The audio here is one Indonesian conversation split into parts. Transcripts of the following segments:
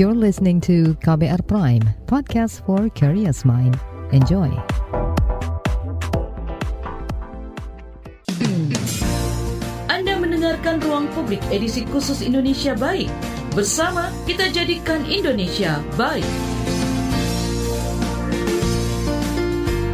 You're listening to KBR Prime, podcast for curious mind. Enjoy. Anda mendengarkan Ruang Publik edisi khusus Indonesia Baik. Bersama kita jadikan Indonesia baik.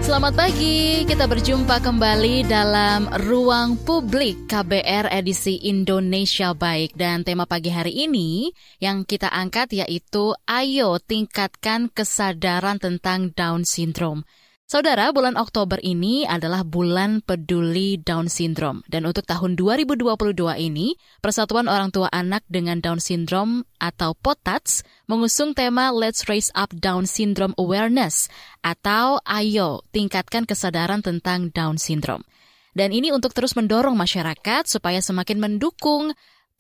Selamat pagi, kita berjumpa kembali dalam Ruang Publik KBR edisi Indonesia Baik. Dan tema pagi hari ini yang kita angkat yaitu Ayo tingkatkan kesadaran tentang Down Syndrome. Saudara, bulan Oktober ini adalah bulan peduli Down Syndrome. Dan untuk tahun 2022 ini, Persatuan Orang Tua Anak dengan Down Syndrome atau POTATS mengusung tema Let's Raise Up Down Syndrome Awareness atau Ayo tingkatkan kesadaran tentang Down Syndrome. Dan ini untuk terus mendorong masyarakat supaya semakin mendukung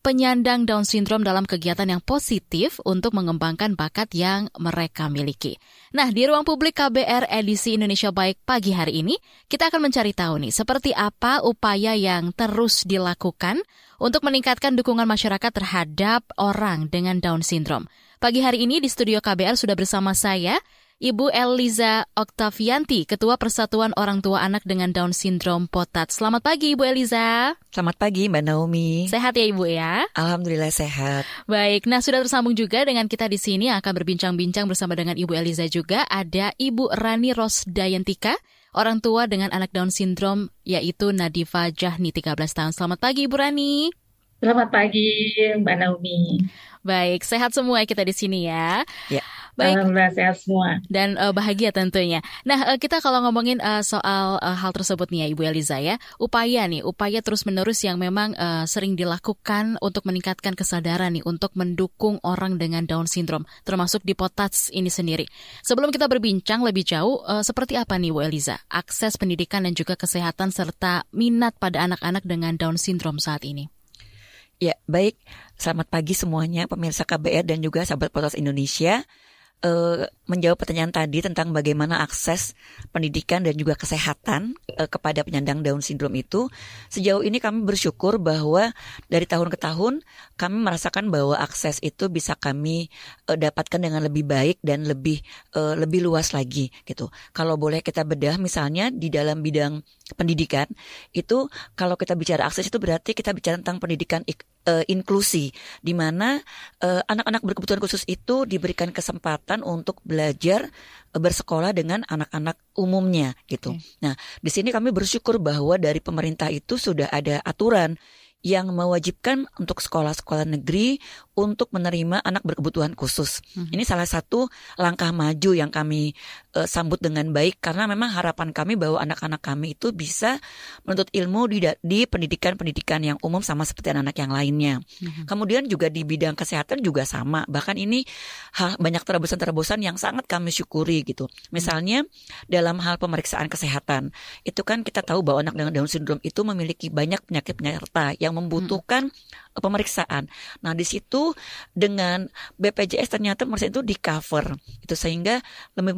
penyandang Down syndrome dalam kegiatan yang positif untuk mengembangkan bakat yang mereka miliki. Nah, di ruang publik KBR edisi Indonesia Baik pagi hari ini, kita akan mencari tahu nih seperti apa upaya yang terus dilakukan untuk meningkatkan dukungan masyarakat terhadap orang dengan Down syndrome. Pagi hari ini di studio KBR sudah bersama saya, Ibu Eliza Oktavianti, Ketua Persatuan Orang Tua Anak dengan Down Syndrome Potat. Selamat pagi Ibu Eliza. Selamat pagi Mbak Naomi. Sehat ya Ibu ya? Alhamdulillah sehat. Baik, nah sudah tersambung juga dengan kita di sini akan berbincang-bincang bersama dengan Ibu Eliza juga ada Ibu Rani Rosdayantika, orang tua dengan anak Down Syndrome yaitu Nadifa Jahni 13 tahun. Selamat pagi Ibu Rani. Selamat pagi Mbak Naomi. Baik, sehat semua kita di sini ya. Ya. Baik. Alhamdulillah sehat semua. Dan uh, bahagia tentunya. Nah, uh, kita kalau ngomongin uh, soal uh, hal tersebut nih ya Ibu Eliza ya, upaya nih, upaya terus-menerus yang memang uh, sering dilakukan untuk meningkatkan kesadaran nih untuk mendukung orang dengan Down syndrome, termasuk di Potats ini sendiri. Sebelum kita berbincang lebih jauh, uh, seperti apa nih Bu Eliza, akses pendidikan dan juga kesehatan serta minat pada anak-anak dengan Down syndrome saat ini? Ya, baik. Selamat pagi semuanya pemirsa KBR dan juga sahabat Potas Indonesia uh, menjawab pertanyaan tadi tentang bagaimana akses pendidikan dan juga kesehatan uh, kepada penyandang Down syndrome itu, sejauh ini kami bersyukur bahwa dari tahun ke tahun kami merasakan bahwa akses itu bisa kami uh, dapatkan dengan lebih baik dan lebih uh, lebih luas lagi gitu. Kalau boleh kita bedah misalnya di dalam bidang pendidikan itu kalau kita bicara akses itu berarti kita bicara tentang pendidikan uh, inklusi di mana uh, anak-anak berkebutuhan khusus itu diberikan kesempatan untuk belajar uh, bersekolah dengan anak-anak umumnya gitu. Okay. Nah, di sini kami bersyukur bahwa dari pemerintah itu sudah ada aturan yang mewajibkan untuk sekolah-sekolah negeri untuk menerima anak berkebutuhan khusus. Hmm. Ini salah satu langkah maju yang kami uh, sambut dengan baik karena memang harapan kami bahwa anak-anak kami itu bisa menuntut ilmu di, di pendidikan-pendidikan yang umum sama seperti anak-anak yang lainnya. Hmm. Kemudian juga di bidang kesehatan juga sama. Bahkan ini hal, banyak terobosan-terobosan yang sangat kami syukuri gitu. Misalnya dalam hal pemeriksaan kesehatan, itu kan kita tahu bahwa anak dengan Down syndrome itu memiliki banyak penyakit penyerta yang membutuhkan hmm. Pemeriksaan. Nah, di situ dengan BPJS ternyata pemeriksaan itu di cover. Itu sehingga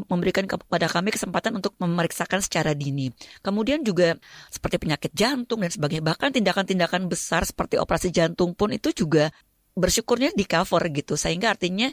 memberikan kepada kami kesempatan untuk memeriksakan secara dini. Kemudian juga seperti penyakit jantung dan sebagainya. Bahkan tindakan-tindakan besar seperti operasi jantung pun itu juga bersyukurnya di cover gitu sehingga artinya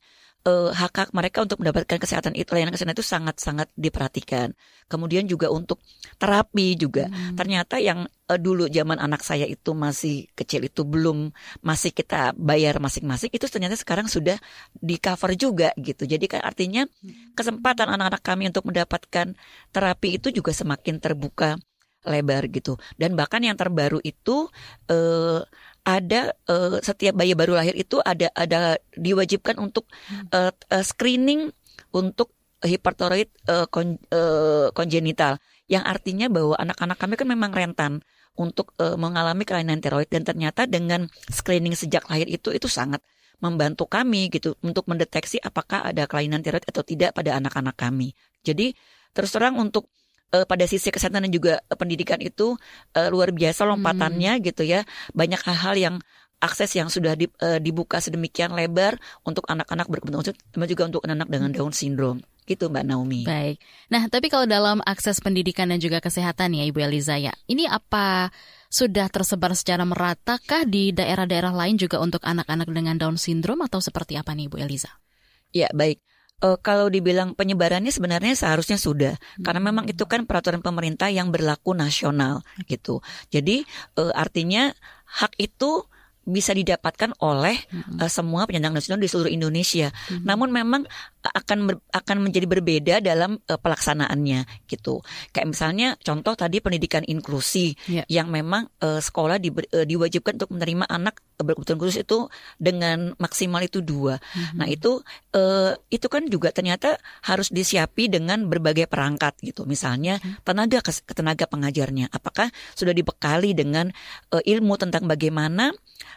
uh, hak hak mereka untuk mendapatkan kesehatan itu layanan kesehatan itu sangat sangat diperhatikan. Kemudian juga untuk terapi juga hmm. ternyata yang uh, dulu zaman anak saya itu masih kecil itu belum masih kita bayar masing-masing itu ternyata sekarang sudah di cover juga gitu. Jadi kan artinya hmm. kesempatan anak-anak kami untuk mendapatkan terapi itu juga semakin terbuka lebar gitu. Dan bahkan yang terbaru itu uh, ada uh, setiap bayi baru lahir itu ada ada diwajibkan untuk uh, uh, screening untuk hipertiroid uh, kon, uh, kongenital. Yang artinya bahwa anak-anak kami kan memang rentan untuk uh, mengalami kelainan tiroid. Dan ternyata dengan screening sejak lahir itu itu sangat membantu kami gitu untuk mendeteksi apakah ada kelainan tiroid atau tidak pada anak-anak kami. Jadi terus terang untuk uh, pada sisi kesehatan dan juga uh, pendidikan itu uh, luar biasa lompatannya hmm. gitu ya. Banyak hal-hal yang akses yang sudah di, uh, dibuka sedemikian lebar untuk anak-anak berkebutuhan khusus, juga untuk anak-anak dengan Down syndrome. Gitu Mbak Naomi. Baik. Nah, tapi kalau dalam akses pendidikan dan juga kesehatan ya Ibu Eliza ya, ini apa sudah tersebar secara meratakah di daerah-daerah lain juga untuk anak-anak dengan Down syndrome atau seperti apa nih Ibu Eliza? Ya, baik. Uh, kalau dibilang penyebarannya sebenarnya seharusnya sudah karena hmm. memang itu kan peraturan pemerintah yang berlaku nasional gitu. Jadi uh, artinya hak itu bisa didapatkan oleh mm-hmm. uh, semua penyandang nasional di seluruh Indonesia. Mm-hmm. Namun memang akan ber, akan menjadi berbeda dalam uh, pelaksanaannya gitu. Kayak misalnya contoh tadi pendidikan inklusi yeah. yang memang uh, sekolah di, uh, diwajibkan untuk menerima anak berkebutuhan khusus itu dengan maksimal itu dua. Mm-hmm. Nah itu uh, itu kan juga ternyata harus disiapi dengan berbagai perangkat gitu. Misalnya mm-hmm. tenaga tenaga pengajarnya, apakah sudah dibekali dengan uh, ilmu tentang bagaimana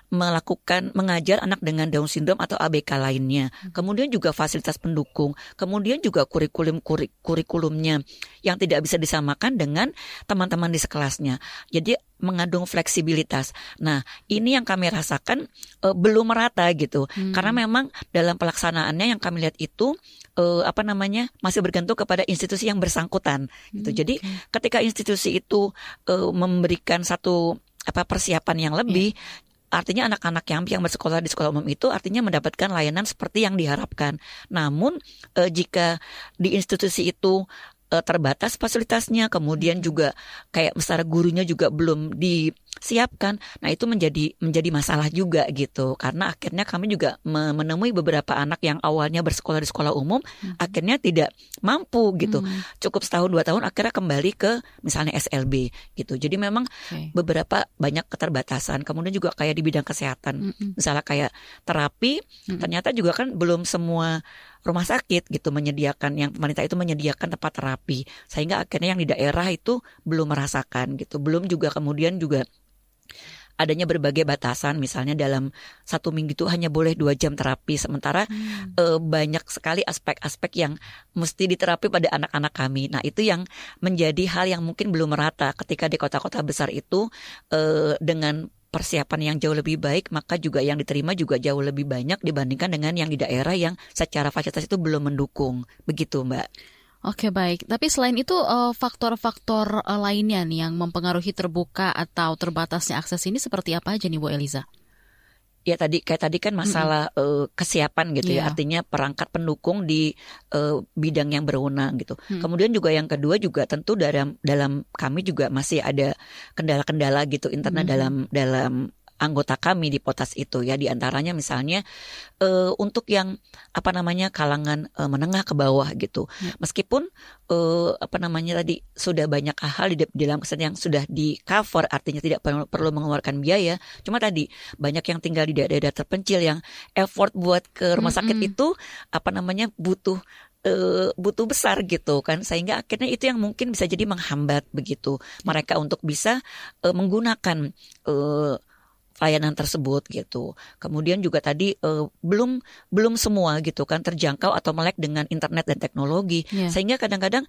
melakukan mengajar anak dengan Down syndrome atau ABK lainnya. Hmm. Kemudian juga fasilitas pendukung, kemudian juga kurikulum kurik, kurikulumnya yang tidak bisa disamakan dengan teman-teman di sekelasnya. Jadi mengandung fleksibilitas. Nah, ini yang kami rasakan uh, belum merata gitu. Hmm. Karena memang dalam pelaksanaannya yang kami lihat itu uh, apa namanya masih bergantung kepada institusi yang bersangkutan gitu. Hmm. Jadi ketika institusi itu uh, memberikan satu apa persiapan yang lebih, yeah artinya anak-anak yang yang bersekolah di sekolah umum itu artinya mendapatkan layanan seperti yang diharapkan. Namun eh, jika di institusi itu eh, terbatas fasilitasnya, kemudian juga kayak besar gurunya juga belum di siapkan. Nah, itu menjadi menjadi masalah juga gitu. Karena akhirnya kami juga menemui beberapa anak yang awalnya bersekolah di sekolah umum hmm. akhirnya tidak mampu gitu. Hmm. Cukup setahun dua tahun akhirnya kembali ke misalnya SLB gitu. Jadi memang okay. beberapa banyak keterbatasan. Kemudian juga kayak di bidang kesehatan. Hmm. Misalnya kayak terapi hmm. ternyata juga kan belum semua rumah sakit gitu menyediakan yang pemerintah itu menyediakan tempat terapi. Sehingga akhirnya yang di daerah itu belum merasakan gitu. Belum juga kemudian juga adanya berbagai batasan. Misalnya dalam satu minggu itu hanya boleh dua jam terapi. Sementara hmm. e, banyak sekali aspek-aspek yang mesti diterapi pada anak-anak kami. Nah itu yang menjadi hal yang mungkin belum merata ketika di kota-kota besar itu e, dengan persiapan yang jauh lebih baik maka juga yang diterima juga jauh lebih banyak dibandingkan dengan yang di daerah yang secara fasilitas itu belum mendukung. Begitu mbak. Oke baik, tapi selain itu eh, faktor-faktor uh, lainnya nih yang mempengaruhi terbuka atau terbatasnya akses ini seperti apa aja nih Bu Eliza? Ya tadi kayak tadi kan masalah mm -hmm. uh, kesiapan gitu yeah. ya, iya. artinya perangkat pendukung di uh, bidang yang berwenang gitu. Hmm. Kemudian juga yang kedua juga tentu dalam dalam kami juga masih ada kendala-kendala gitu internet hmm. dalam dalam anggota kami di potas itu ya. Di antaranya misalnya uh, untuk yang apa namanya kalangan uh, menengah ke bawah gitu. Hmm. meskipun uh, apa namanya tadi sudah banyak hal di, dalam kesan yang sudah di cover artinya tidak perlu, perlu mengeluarkan biaya. Cuma tadi banyak yang tinggal di daerah-daerah terpencil yang effort buat ke rumah sakit hmm. itu apa namanya butuh butuh besar gitu kan. Sehingga akhirnya itu yang mungkin bisa jadi menghambat begitu. Mereka untuk bisa uh, menggunakan uh, layanan tersebut gitu. Kemudian juga tadi uh, belum belum semua gitu kan terjangkau atau melek dengan internet dan teknologi yeah. sehingga kadang-kadang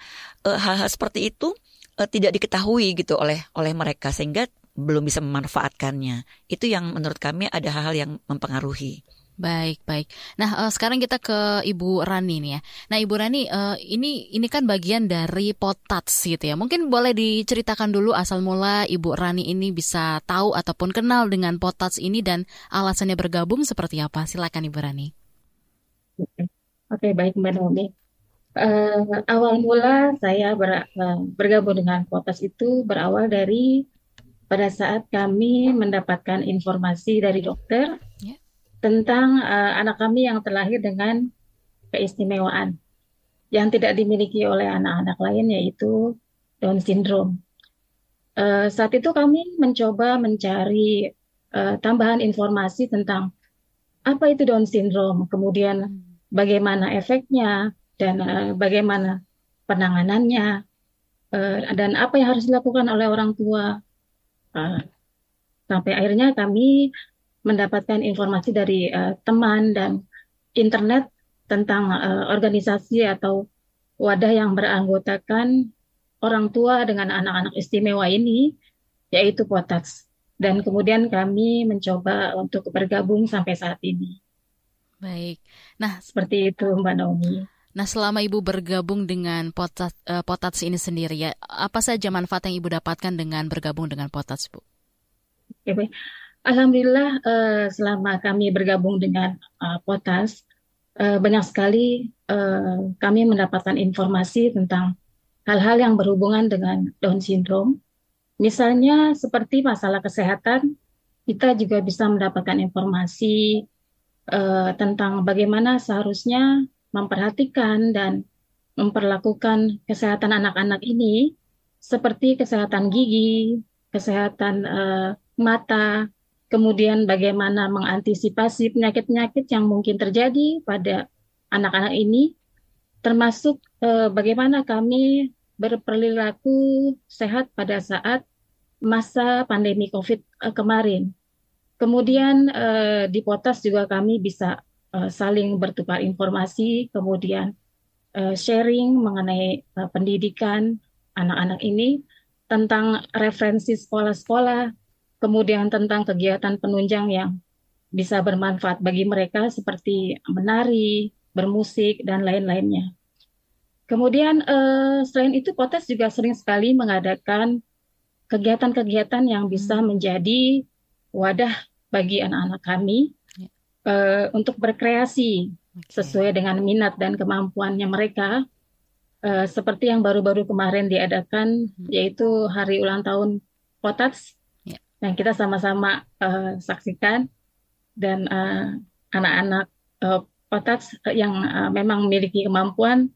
uh, hal-hal seperti itu uh, tidak diketahui gitu oleh oleh mereka sehingga belum bisa memanfaatkannya. Itu yang menurut kami ada hal-hal yang mempengaruhi. Baik, baik. Nah, uh, sekarang kita ke Ibu Rani nih ya. Nah, Ibu Rani, uh, ini ini kan bagian dari potats gitu ya. Mungkin boleh diceritakan dulu asal mula Ibu Rani ini bisa tahu ataupun kenal dengan potats ini dan alasannya bergabung seperti apa? Silakan Ibu Rani. Oke, baik Mbak Naomi. Uh, awal mula saya ber, uh, bergabung dengan potas itu berawal dari pada saat kami mendapatkan informasi dari dokter yeah tentang uh, anak kami yang terlahir dengan keistimewaan yang tidak dimiliki oleh anak-anak lain yaitu Down syndrome. Uh, saat itu kami mencoba mencari uh, tambahan informasi tentang apa itu Down syndrome, kemudian bagaimana efeknya dan uh, bagaimana penanganannya uh, dan apa yang harus dilakukan oleh orang tua. Uh, sampai akhirnya kami mendapatkan informasi dari uh, teman dan internet tentang uh, organisasi atau wadah yang beranggotakan orang tua dengan anak-anak istimewa ini, yaitu Potats. Dan kemudian kami mencoba untuk bergabung sampai saat ini. Baik. Nah, seperti itu Mbak Naomi. Nah, selama Ibu bergabung dengan Potats, uh, Potats ini sendiri ya, apa saja manfaat yang Ibu dapatkan dengan bergabung dengan Potats, Bu? Oke, baik. Alhamdulillah uh, selama kami bergabung dengan uh, Potas, uh, banyak sekali uh, kami mendapatkan informasi tentang hal-hal yang berhubungan dengan Down syndrome. Misalnya seperti masalah kesehatan, kita juga bisa mendapatkan informasi uh, tentang bagaimana seharusnya memperhatikan dan memperlakukan kesehatan anak-anak ini seperti kesehatan gigi, kesehatan uh, mata, kemudian bagaimana mengantisipasi penyakit-penyakit yang mungkin terjadi pada anak-anak ini, termasuk uh, bagaimana kami berperilaku sehat pada saat masa pandemi COVID uh, kemarin. Kemudian uh, di Potas juga kami bisa uh, saling bertukar informasi, kemudian uh, sharing mengenai uh, pendidikan anak-anak ini tentang referensi sekolah-sekolah, kemudian tentang kegiatan penunjang yang bisa bermanfaat bagi mereka seperti menari, bermusik, dan lain-lainnya. Kemudian uh, selain itu Potes juga sering sekali mengadakan kegiatan-kegiatan yang bisa hmm. menjadi wadah bagi anak-anak kami uh, untuk berkreasi okay. sesuai dengan minat dan kemampuannya mereka. Uh, seperti yang baru-baru kemarin diadakan hmm. yaitu hari ulang tahun Potats. Yang kita sama-sama uh, saksikan dan anak-anak uh, yang uh, memang memiliki kemampuan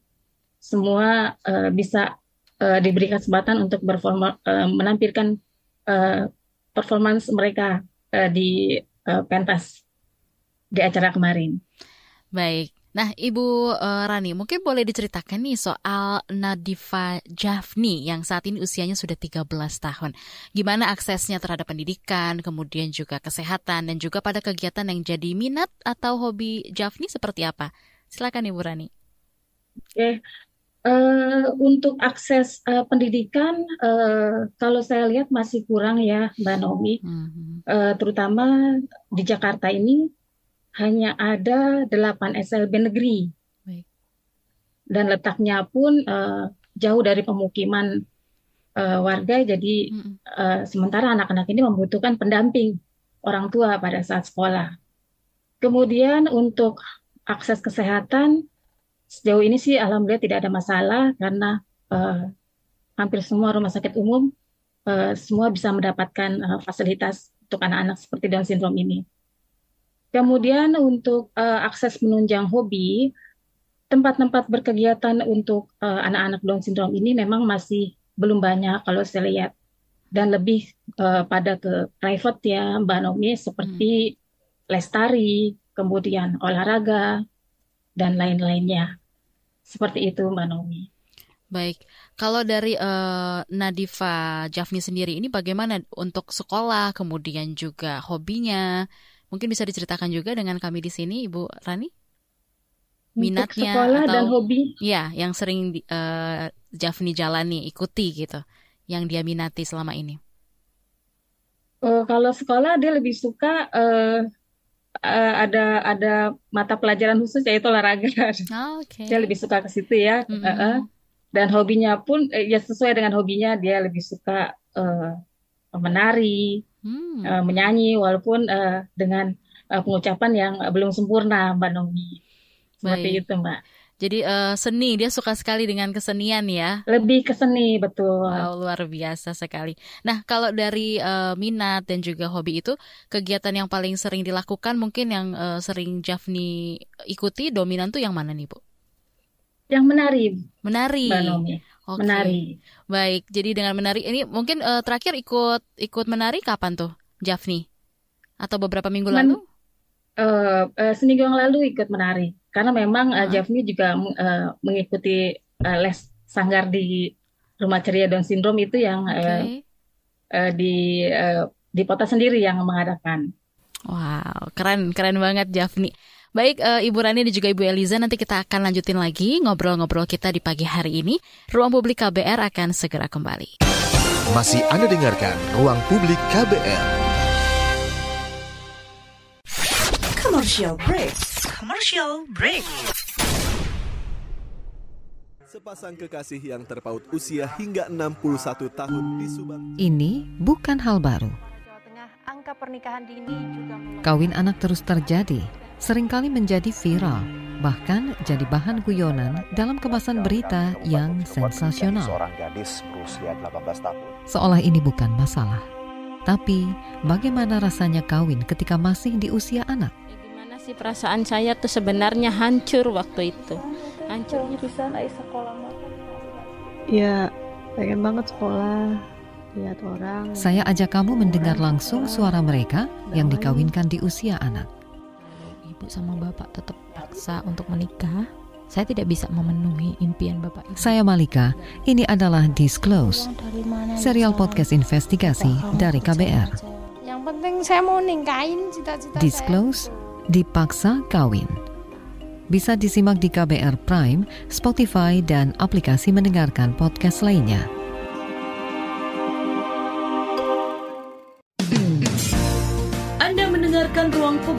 semua uh, bisa uh, diberi kesempatan untuk berforma, uh, menampilkan uh, performance mereka uh, di uh, pentas di acara kemarin. Baik. Nah, Ibu uh, Rani, mungkin boleh diceritakan nih soal Nadifa Jafni yang saat ini usianya sudah 13 tahun. Gimana aksesnya terhadap pendidikan, kemudian juga kesehatan, dan juga pada kegiatan yang jadi minat atau hobi Jafni seperti apa? Silakan Ibu Rani. Oke, Uh, untuk akses uh, pendidikan, uh, kalau saya lihat masih kurang ya, Mbak Nomi. Uh, terutama di Jakarta ini hanya ada 8 SLB negeri. Baik. Dan letaknya pun uh, jauh dari pemukiman uh, warga, jadi mm-hmm. uh, sementara anak-anak ini membutuhkan pendamping orang tua pada saat sekolah. Kemudian untuk akses kesehatan, sejauh ini sih alhamdulillah tidak ada masalah karena uh, hampir semua rumah sakit umum uh, semua bisa mendapatkan uh, fasilitas untuk anak-anak seperti Down syndrome ini. Kemudian untuk uh, akses menunjang hobi, tempat-tempat berkegiatan untuk anak-anak uh, Down syndrome ini memang masih belum banyak kalau saya lihat dan lebih uh, pada ke private ya Mbak Nomi seperti hmm. lestari, kemudian olahraga, dan lain-lainnya. Seperti itu Mbak Nomi. Baik, kalau dari uh, Nadifa Jafni sendiri ini bagaimana untuk sekolah, kemudian juga hobinya? Mungkin bisa diceritakan juga dengan kami di sini, Ibu Rani? Minatnya untuk sekolah atau dan hobi? Ya, yang sering uh, Jafni jalani, ikuti gitu, yang dia minati selama ini. Uh, kalau sekolah dia lebih suka uh, uh, ada ada mata pelajaran khusus yaitu olahraga. Oh, okay. Dia lebih suka ke situ ya. Mm -hmm. uh, uh. Dan hobinya pun uh, ya sesuai dengan hobinya dia lebih suka uh, menari, hmm. uh, menyanyi walaupun uh, dengan uh, pengucapan yang belum sempurna Mbak Nomi. Seperti Baik. itu Mbak. Jadi uh, seni dia suka sekali dengan kesenian ya. Lebih ke seni betul. Wow luar biasa sekali. Nah kalau dari uh, minat dan juga hobi itu kegiatan yang paling sering dilakukan mungkin yang uh, sering Jafni ikuti dominan tuh yang mana nih bu? Yang menari. Menari. Okay. Menari. Baik. Jadi dengan menari ini mungkin uh, terakhir ikut ikut menari kapan tuh Jafni? Atau beberapa minggu Men lalu? Uh, uh, seminggu yang lalu ikut menari karena memang uh, Jafni juga uh, mengikuti uh, les sanggar di Rumah Ceria Down Syndrome itu yang okay. uh, uh, di uh, di kota sendiri yang mengadakan. Wow, keren keren banget Jafni. Baik, uh, Ibu Rani dan juga Ibu Eliza, nanti kita akan lanjutin lagi ngobrol-ngobrol kita di pagi hari ini. Ruang Publik KBR akan segera kembali. Masih Anda dengarkan Ruang Publik KBR. Commercial break commercial break. Sepasang kekasih yang terpaut usia hingga 61 tahun di Subang. Ini bukan hal baru. Kawin anak terus terjadi, sering kali menjadi viral bahkan jadi bahan guyonan dalam kemasan berita yang sensasional. Seorang gadis berusia 18 tahun. Seolah ini bukan masalah. Tapi, bagaimana rasanya kawin ketika masih di usia anak? Gimana sih perasaan saya tuh sebenarnya hancur waktu itu. Hancurnya bisa naik sekolah Ya, pengen banget sekolah, lihat orang. Saya ajak kamu mendengar langsung suara mereka yang dikawinkan di usia anak. Ibu sama bapak tetap paksa untuk menikah. Saya tidak bisa memenuhi impian bapak ibu. Saya Malika, ini adalah Disclose, serial podcast investigasi dari KBR. Yang penting saya mau ningkain cita-cita Disclose, dipaksa kawin. Bisa disimak di KBR Prime, Spotify, dan aplikasi mendengarkan podcast lainnya.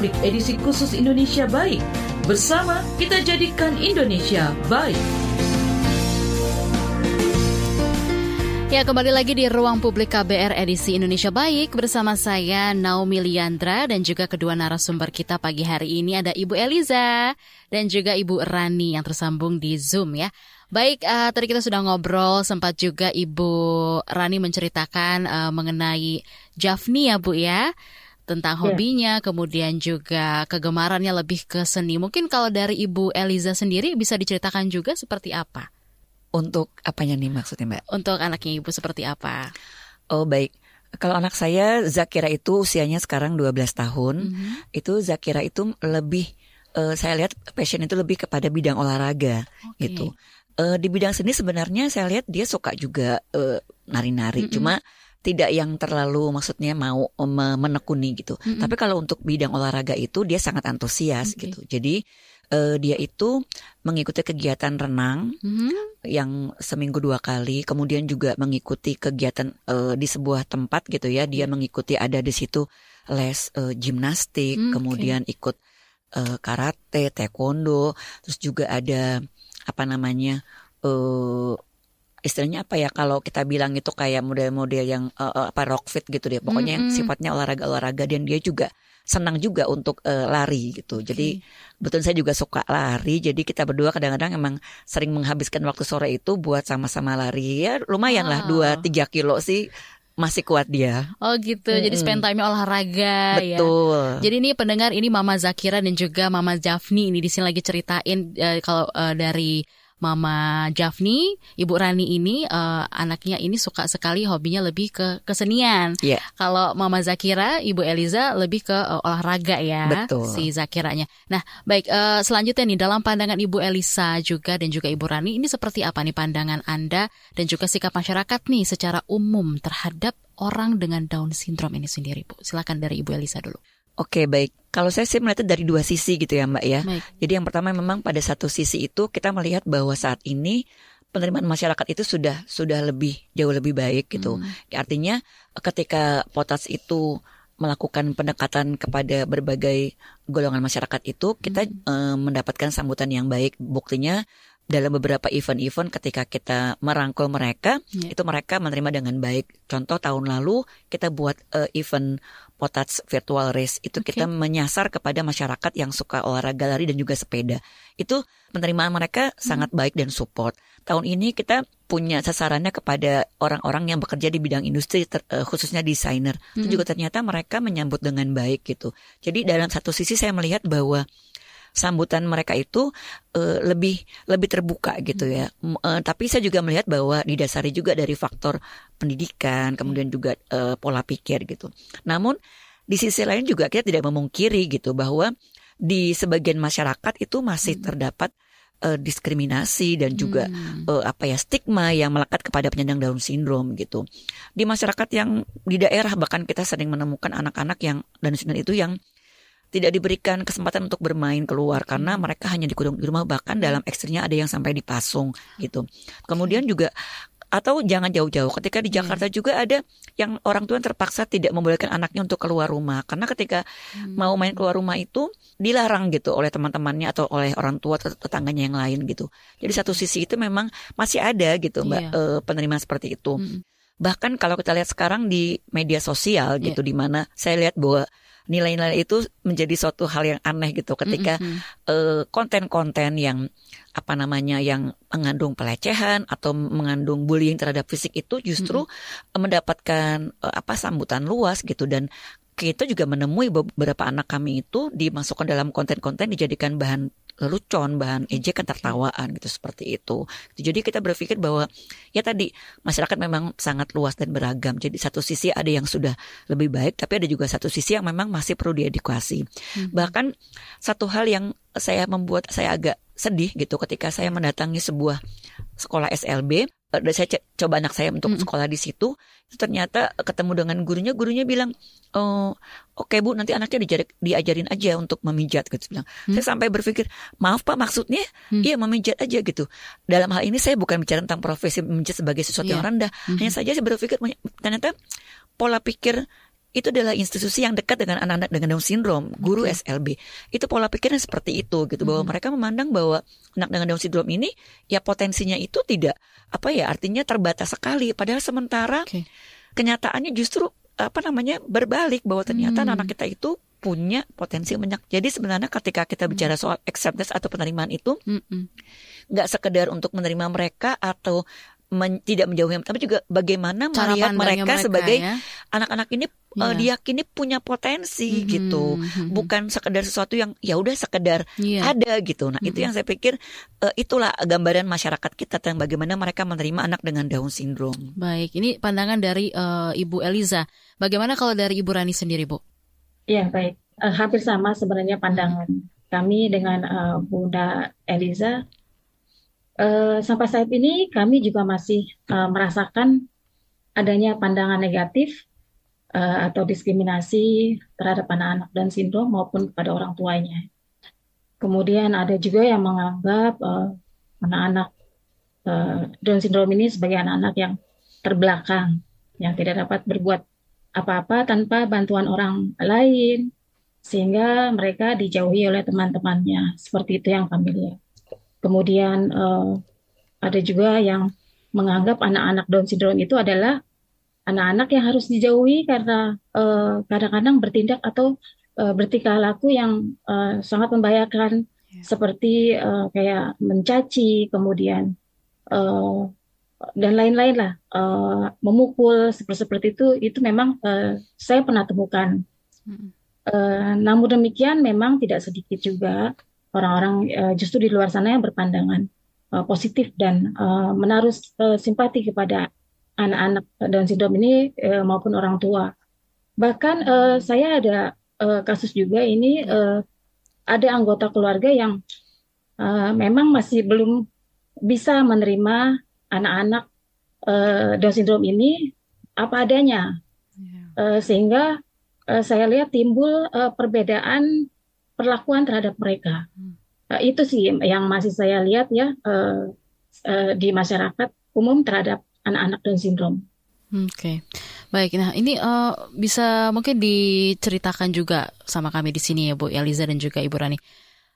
Ruang Publik edisi khusus Indonesia Baik. Bersama kita jadikan Indonesia baik. Ya kembali lagi di Ruang Publik KBR edisi Indonesia Baik bersama saya Naomi Liandra dan juga kedua narasumber kita pagi hari ini ada Ibu Eliza dan juga Ibu Rani yang tersambung di Zoom ya. Baik, uh, tadi kita sudah ngobrol sempat juga Ibu Rani menceritakan uh, mengenai Jafni ya Bu ya tentang hobinya, kemudian juga kegemarannya lebih ke seni. Mungkin kalau dari Ibu Eliza sendiri bisa diceritakan juga seperti apa? Untuk apanya nih maksudnya Mbak? Untuk anaknya Ibu seperti apa? Oh baik. Kalau anak saya Zakira itu usianya sekarang 12 tahun. Mm -hmm. Itu Zakira itu lebih uh, saya lihat passion itu lebih kepada bidang olahraga okay. gitu. Uh, di bidang seni sebenarnya saya lihat dia suka juga nari-nari. Uh, mm -hmm. Cuma tidak yang terlalu maksudnya mau menekuni gitu. Mm -hmm. Tapi kalau untuk bidang olahraga itu dia sangat antusias okay. gitu. Jadi uh, dia itu mengikuti kegiatan renang mm -hmm. yang seminggu dua kali, kemudian juga mengikuti kegiatan uh, di sebuah tempat gitu ya. Dia mengikuti ada di situ les uh, gimnastik, mm, kemudian ikut uh, karate, taekwondo, terus juga ada apa namanya uh, istilahnya apa ya kalau kita bilang itu kayak model-model yang uh, apa rock fit gitu deh pokoknya mm -hmm. yang sifatnya olahraga-olahraga dan dia juga senang juga untuk uh, lari gitu jadi okay. betul saya juga suka lari jadi kita berdua kadang-kadang emang sering menghabiskan waktu sore itu buat sama-sama lari ya lumayan lah dua tiga kilo sih masih kuat dia. Oh gitu, hmm. jadi spend time olahraga ya. Betul. ya. Jadi ini pendengar ini Mama Zakira dan juga Mama Jafni ini di sini lagi ceritain uh, kalau uh, dari Mama Jafni, Ibu Rani ini uh, anaknya ini suka sekali hobinya lebih ke kesenian. Yeah. Kalau Mama Zakira, Ibu Eliza lebih ke uh, olahraga ya, Betul. si Zakiranya. Nah, baik uh, selanjutnya nih dalam pandangan Ibu Elisa juga dan juga Ibu Rani ini seperti apa nih pandangan Anda dan juga sikap masyarakat nih secara umum terhadap orang dengan Down syndrome ini sendiri, Bu. Silakan dari Ibu Elisa dulu. Oke baik, kalau saya sih melihatnya dari dua sisi gitu ya Mbak ya. Baik. Jadi yang pertama memang pada satu sisi itu kita melihat bahwa saat ini penerimaan masyarakat itu sudah sudah lebih jauh lebih baik gitu. Hmm. Artinya ketika potas itu melakukan pendekatan kepada berbagai golongan masyarakat itu kita Hmm. eh, mendapatkan sambutan yang baik. Buktinya dalam beberapa event-event ketika kita merangkul mereka Ya. itu mereka menerima dengan baik. Contoh tahun lalu kita buat eh, event Potats Virtual Race itu Oke. kita menyasar kepada masyarakat yang suka olahraga lari dan juga sepeda. Itu penerimaan mereka sangat baik dan support. Tahun ini kita punya sasarannya kepada orang-orang yang bekerja di bidang industri ter- eh, khususnya desainer. Itu Mm-mm. juga ternyata mereka menyambut dengan baik gitu. Jadi dalam satu sisi saya melihat bahwa sambutan mereka itu eh, lebih lebih terbuka gitu ya. Eh, tapi saya juga melihat bahwa didasari juga dari faktor pendidikan, kemudian juga eh, pola pikir gitu. Namun di sisi lain juga kita tidak memungkiri gitu bahwa di sebagian masyarakat itu masih terdapat eh, diskriminasi dan juga Hmm. eh, apa ya stigma yang melekat kepada penyandang Down syndrome gitu. Di masyarakat yang di daerah bahkan kita sering menemukan anak-anak yang Down syndrome itu yang tidak diberikan kesempatan untuk bermain keluar karena mereka hanya dikurung di rumah bahkan dalam ekstrinya ada yang sampai dipasung gitu. Kemudian juga atau jangan jauh-jauh ketika di Jakarta juga ada yang orang tua yang terpaksa tidak membolehkan anaknya untuk keluar rumah karena ketika mau main keluar rumah itu dilarang gitu oleh teman-temannya atau oleh orang tua atau tetangganya yang lain gitu. Jadi satu sisi itu memang masih ada gitu Mbak Iya. eh, penerimaan seperti itu. Mm. Bahkan kalau kita lihat sekarang di media sosial gitu di mana saya lihat bahwa nilai-nilai itu menjadi suatu hal yang aneh gitu ketika Mm-mm. eh, konten-konten yang apa namanya yang mengandung pelecehan atau mengandung bullying terhadap fisik itu justru mendapatkan eh, apa sambutan luas gitu. Dan kita juga menemui beberapa anak kami itu dimasukkan dalam konten-konten dijadikan bahan lelucon, bahan ejekan tertawaan gitu seperti itu. Jadi kita berpikir bahwa ya tadi masyarakat memang sangat luas dan beragam. Jadi satu sisi ada yang sudah lebih baik, tapi ada juga satu sisi yang memang masih perlu diedukasi. Bahkan satu hal yang saya membuat saya agak sedih gitu ketika saya mendatangi sebuah sekolah SLB dan saya coba anak saya untuk sekolah di situ itu ternyata ketemu dengan gurunya gurunya bilang oh oke bu nanti anaknya diajar- diajarin aja untuk memijat gitu. Bilang. Saya sampai berpikir maaf pak maksudnya? Iya memijat aja gitu. Dalam hal ini saya bukan bicara tentang profesi memijat sebagai sesuatu yang Iya. rendah hanya saja saya berpikir ternyata pola pikir itu adalah institusi yang dekat dengan anak-anak dengan Down syndrome, guru SLB. Itu pola pikirnya seperti itu gitu. Bahwa mereka memandang bahwa anak dengan Down syndrome ini ya potensinya itu tidak apa ya artinya terbatas sekali. Padahal sementara kenyataannya justru apa namanya berbalik bahwa ternyata Hmm. anak kita itu punya potensi banyak. Jadi sebenarnya ketika kita bicara soal acceptance atau penerimaan itu nggak sekedar untuk menerima mereka atau men- tidak menjauhi tapi juga bagaimana Cara melihat mereka, mereka, sebagai ya. anak-anak ini eh, Iya. diyakini punya potensi gitu bukan sekedar sesuatu yang ya udah sekedar Iya. ada gitu nah itu yang saya pikir eh, itulah gambaran masyarakat kita tentang bagaimana mereka menerima anak dengan Down syndrome Baik, ini pandangan dari eh, Ibu Eliza. Bagaimana kalau dari Ibu Rani sendiri, Bu? Ya, baik. Eh, hampir sama sebenarnya pandangan kami dengan eh, Bunda Eliza. Eh, sampai saat ini kami juga masih eh, merasakan adanya pandangan negatif eh, atau diskriminasi terhadap anak-anak Down syndrome maupun kepada orang tuanya. Kemudian ada juga yang menganggap eh, anak-anak eh, Down syndrome ini sebagai anak-anak yang terbelakang, yang tidak dapat berbuat apa-apa tanpa bantuan orang lain, sehingga mereka dijauhi oleh teman-temannya. Seperti itu yang kami lihat. Kemudian eh, ada juga yang menganggap anak-anak Down syndrome itu adalah anak-anak yang harus dijauhi karena eh, kadang-kadang bertindak atau eh, bertingkah laku yang eh, sangat membahayakan, seperti eh, kayak mencaci, kemudian eh, dan lain-lain lah, eh, memukul seperti seperti itu. Itu memang eh, saya pernah temukan. Eh, namun demikian memang tidak sedikit juga orang-orang eh, justru di luar sana yang berpandangan eh, positif dan eh, menaruh simpati kepada anak-anak Down syndrome ini eh, maupun orang tua. Bahkan eh, saya ada eh, kasus juga ini eh, ada anggota keluarga yang eh, memang masih belum bisa menerima anak-anak eh, Down syndrome ini apa adanya, Eh, sehingga eh, saya lihat timbul eh, perbedaan perlakuan terhadap mereka. Eh, itu sih yang masih saya lihat ya eh, eh, di masyarakat umum terhadap anak-anak Down syndrome. Oke, baik. Nah, ini eh, bisa mungkin diceritakan juga sama kami di sini ya, Bu Eliza dan juga Ibu Rani.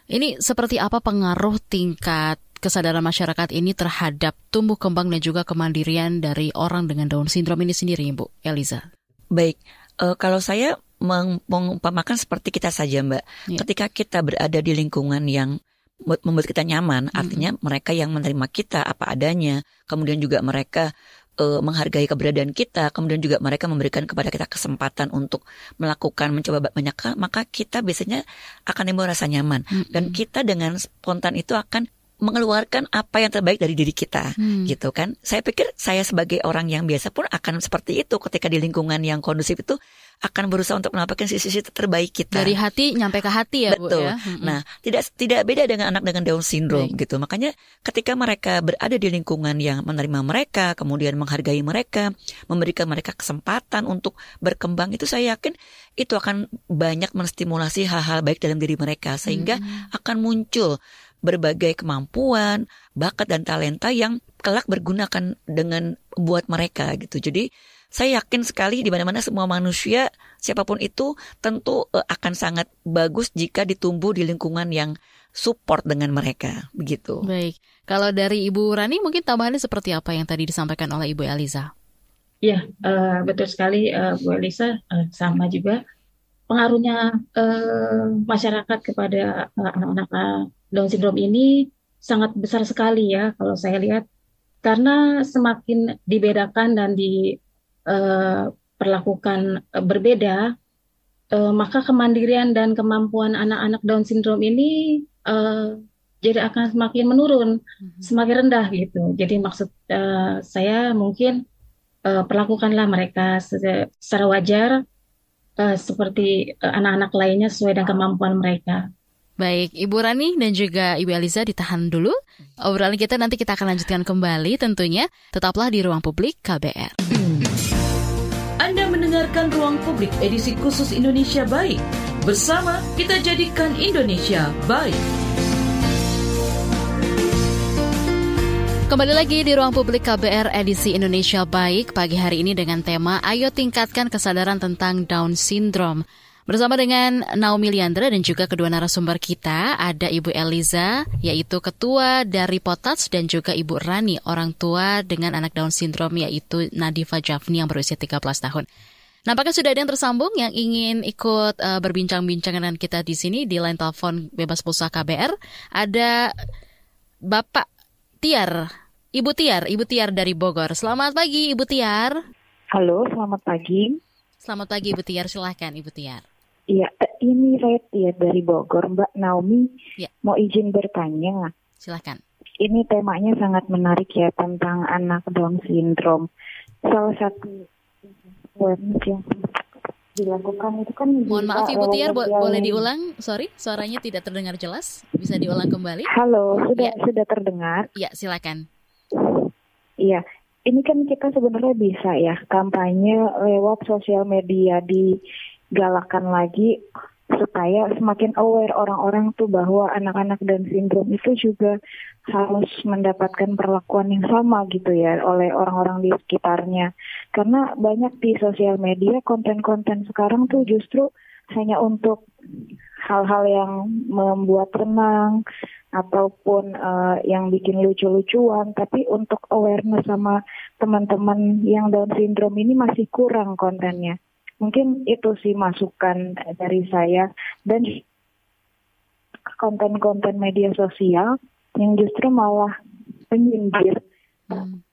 Ini seperti apa pengaruh tingkat kesadaran masyarakat ini terhadap tumbuh kembang dan juga kemandirian dari orang dengan Down syndrome ini sendiri, Bu Eliza? Baik, eh, kalau saya mengumpamakan seperti kita saja, Mbak. Ketika kita berada di lingkungan yang membuat kita nyaman, artinya mereka yang menerima kita apa adanya, kemudian juga mereka eh, menghargai keberadaan kita, kemudian juga mereka memberikan kepada kita kesempatan untuk melakukan mencoba banyak hal, maka kita biasanya akan timbul rasa nyaman. Dan kita dengan spontan itu akan mengeluarkan apa yang terbaik dari diri kita gitu kan saya pikir saya sebagai orang yang biasa pun akan seperti itu ketika di lingkungan yang kondusif itu akan berusaha untuk menampilkan sisi-sisi terbaik kita Dari hati nyampe ke hati ya, Bu Betul. ya. Mm-mm. Nah, tidak tidak beda dengan anak dengan Down syndrome gitu. Makanya ketika mereka berada di lingkungan yang menerima mereka, kemudian menghargai mereka, memberikan mereka kesempatan untuk berkembang itu saya yakin itu akan banyak menstimulasi hal-hal baik dalam diri mereka sehingga akan muncul berbagai kemampuan, bakat dan talenta yang kelak bergunakan dengan buat mereka gitu. Jadi saya yakin sekali di mana-mana semua manusia siapa pun itu tentu eh, akan sangat bagus jika ditumbuh di lingkungan yang support dengan mereka begitu. Baik. Kalau dari Ibu Rani mungkin tambahannya seperti apa yang tadi disampaikan oleh Ibu Eliza? Ya, eh, betul sekali eh, Bu Elisa, eh, sama juga. pengaruhnya uh, masyarakat kepada anak-anak uh, Down syndrome ini sangat besar sekali ya kalau saya lihat karena semakin dibedakan dan diperlakukan uh, berbeda uh, maka kemandirian dan kemampuan anak-anak Down syndrome ini uh, jadi akan semakin menurun, mm-hmm. semakin rendah gitu. Jadi maksud uh, saya mungkin uh, perlakukanlah mereka secara wajar uh, seperti anak-anak lainnya sesuai dengan kemampuan mereka. Baik, Ibu Rani dan juga Ibu Eliza ditahan dulu. Obrolan kita nanti kita akan lanjutkan kembali tentunya. Tetaplah di Ruang Publik KBR. Anda mendengarkan Ruang Publik edisi khusus Indonesia Baik. Bersama kita jadikan Indonesia baik. Kembali lagi di ruang publik KBR edisi Indonesia Baik pagi hari ini dengan tema Ayo tingkatkan kesadaran tentang Down Syndrome. Bersama dengan Naomi Liandra dan juga kedua narasumber kita ada Ibu Eliza yaitu ketua dari Potats dan juga Ibu Rani orang tua dengan anak Down Syndrome yaitu Nadifa Jafni yang berusia 13 tahun. Nampaknya sudah ada yang tersambung yang ingin ikut uh, berbincang-bincang dengan kita di sini di line telepon bebas pulsa KBR. Ada Bapak Tiar, Ibu Tiar, Ibu Tiar dari Bogor. Selamat pagi, Ibu Tiar. Halo, selamat pagi. Selamat pagi, Ibu Tiar. Silahkan, Ibu Tiar. Iya, ini saya Tiar dari Bogor, Mbak Naomi. Ya. Mau izin bertanya. Silahkan. Ini temanya sangat menarik ya tentang anak Down syndrome. Salah satu yang dilakukan itu kan Mohon maaf Ibu Tiar, bo boleh diulang? Sorry, suaranya tidak terdengar jelas. Bisa diulang kembali? Halo, sudah ya. sudah terdengar? Iya, silakan. Iya, ini kan kita sebenarnya bisa ya kampanye lewat sosial media digalakan lagi supaya semakin aware orang-orang tuh bahwa anak-anak dan sindrom itu juga harus mendapatkan perlakuan yang sama gitu ya oleh orang-orang di sekitarnya. Karena banyak di sosial media konten-konten sekarang tuh justru hanya untuk hal-hal yang membuat tenang ataupun uh, yang bikin lucu-lucuan tapi untuk awareness sama teman-teman yang Down syndrome ini masih kurang kontennya. Mungkin itu sih masukan dari saya dan konten-konten media sosial yang justru malah menyindir hmm.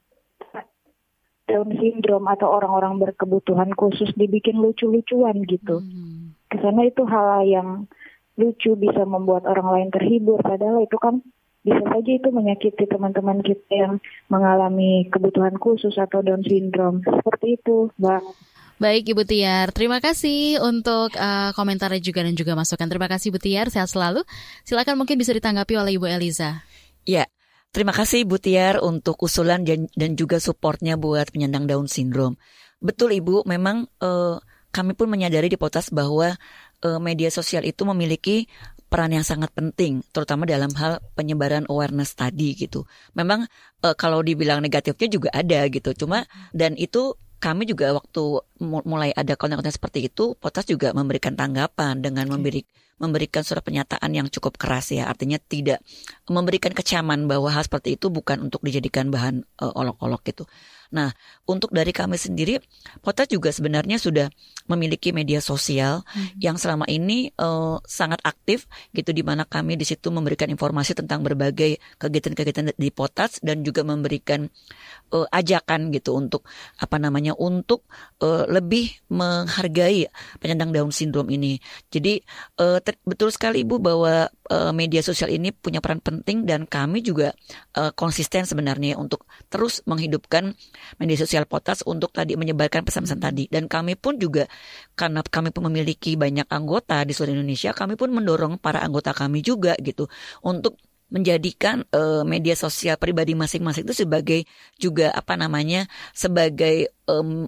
Down syndrome atau orang-orang berkebutuhan khusus dibikin lucu-lucuan gitu. Hmm. Ke sana itu hal yang lucu bisa membuat orang lain terhibur padahal itu kan bisa saja itu menyakiti teman-teman kita yang mengalami kebutuhan khusus atau Down syndrome. Seperti itu, Mbak. Baik Ibu Tiar, terima kasih untuk uh, komentarnya juga dan juga masukan. Terima kasih Ibu Tiar, sehat selalu. Silakan mungkin bisa ditanggapi oleh Ibu Eliza. Ya, terima kasih Ibu Tiar untuk usulan dan, dan juga supportnya buat penyandang Down syndrome. Betul Ibu, memang uh, kami pun menyadari di Potas bahwa uh, media sosial itu memiliki peran yang sangat penting, terutama dalam hal penyebaran awareness tadi gitu. Memang uh, kalau dibilang negatifnya juga ada gitu, cuma dan itu kami juga waktu mulai ada konten-konten seperti itu, Potas juga memberikan tanggapan dengan memberi memberikan surat pernyataan yang cukup keras ya, artinya tidak memberikan kecaman bahwa hal seperti itu bukan untuk dijadikan bahan uh, olok-olok gitu. Nah, untuk dari kami sendiri, Potas juga sebenarnya sudah memiliki media sosial hmm. yang selama ini uh, sangat aktif gitu di mana kami di situ memberikan informasi tentang berbagai kegiatan-kegiatan di Potas dan juga memberikan uh, ajakan gitu untuk apa namanya untuk uh, lebih menghargai penyandang Down syndrome ini. Jadi uh, betul sekali Ibu bahwa uh, media sosial ini punya peran penting dan kami juga uh, konsisten sebenarnya untuk terus menghidupkan media sosial Potas untuk tadi menyebarkan pesan-pesan tadi dan kami pun juga karena kami pun memiliki banyak anggota di seluruh Indonesia kami pun mendorong para anggota kami juga gitu untuk menjadikan uh, media sosial pribadi masing-masing itu sebagai juga apa namanya sebagai um,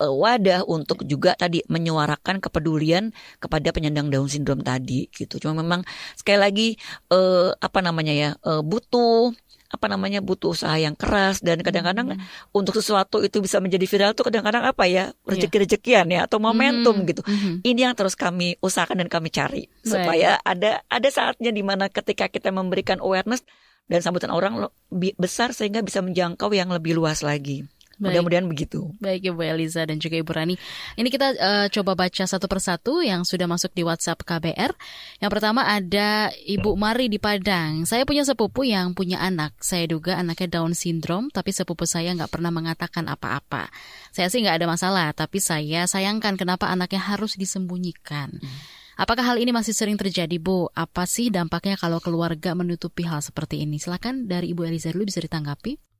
wadah untuk juga tadi menyuarakan kepedulian kepada penyandang Down syndrome tadi gitu. Cuma memang sekali lagi uh, apa namanya ya uh, butuh apa namanya butuh usaha yang keras dan kadang-kadang hmm. untuk sesuatu itu bisa menjadi viral tuh kadang-kadang apa ya rezeki-rezekian ya atau momentum hmm. gitu. Hmm. Ini yang terus kami usahakan dan kami cari Baik. supaya ada ada saatnya di mana ketika kita memberikan awareness dan sambutan orang besar sehingga bisa menjangkau yang lebih luas lagi. Mudah-mudahan begitu. Baik Ibu Eliza dan juga Ibu Rani. Ini kita uh, coba baca satu persatu yang sudah masuk di WhatsApp KBR. Yang pertama ada Ibu Mari di Padang. Saya punya sepupu yang punya anak. Saya duga anaknya Down syndrome, tapi sepupu saya nggak pernah mengatakan apa-apa. Saya sih nggak ada masalah, tapi saya sayangkan kenapa anaknya harus disembunyikan. Hmm. Apakah hal ini masih sering terjadi, Bu? Apa sih dampaknya kalau keluarga menutupi hal seperti ini? Silakan dari Ibu Eliza dulu bisa ditanggapi.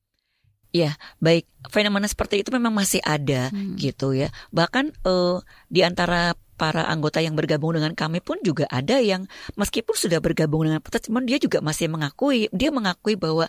Ya, baik. Fenomena seperti itu memang masih ada hmm. gitu ya. Bahkan uh, di antara para anggota yang bergabung dengan kami pun juga ada yang meskipun sudah bergabung dengan kita, cuman dia juga masih mengakui, dia mengakui bahwa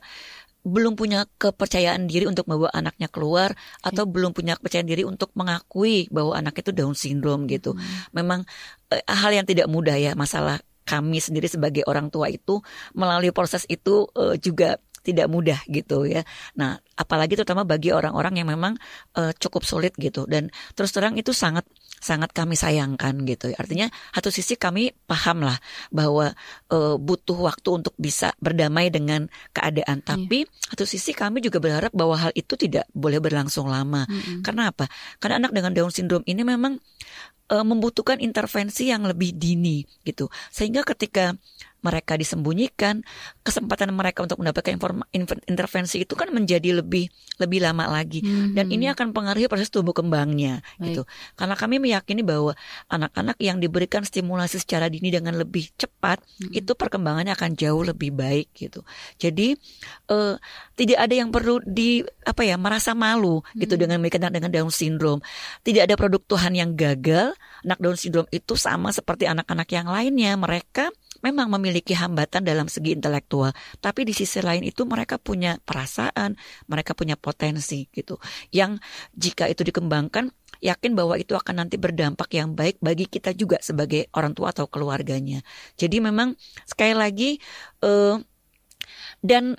belum punya kepercayaan diri untuk membawa anaknya keluar atau belum punya kepercayaan diri untuk mengakui bahwa anak itu Down syndrome gitu. Hmm. Memang uh, hal yang tidak mudah ya masalah kami sendiri sebagai orang tua itu melalui proses itu uh, juga tidak mudah gitu ya. Nah, apalagi terutama bagi orang-orang yang memang uh, cukup sulit gitu dan terus terang itu sangat sangat kami sayangkan gitu. Artinya satu sisi kami paham lah bahwa uh, butuh waktu untuk bisa berdamai dengan keadaan, iya. tapi yeah. satu sisi kami juga berharap bahwa hal itu tidak boleh berlangsung lama. Mm -hmm. Karena apa? Karena anak dengan Down syndrome ini memang uh, membutuhkan intervensi yang lebih dini gitu. Sehingga ketika mereka disembunyikan, kesempatan mereka untuk mendapatkan informa, intervensi itu kan menjadi lebih lebih lama lagi. Hmm. Dan ini akan pengaruhi proses tumbuh kembangnya Baik. gitu. Karena kami meyakini bahwa anak-anak yang diberikan stimulasi secara dini dengan lebih cepat, hmm. itu perkembangannya akan jauh lebih baik gitu. Jadi uh, tidak ada yang perlu di apa ya merasa malu gitu hmm. gitu dengan anak dengan Down syndrome. Tidak ada produk Tuhan yang gagal. Anak Down syndrome itu sama seperti anak-anak yang lainnya. Mereka memang memiliki hambatan dalam segi intelektual, tapi di sisi lain itu mereka punya perasaan, mereka punya potensi gitu. Yang jika itu dikembangkan, yakin bahwa itu akan nanti berdampak yang baik bagi kita juga sebagai orang tua atau keluarganya. Jadi memang sekali lagi uh, dan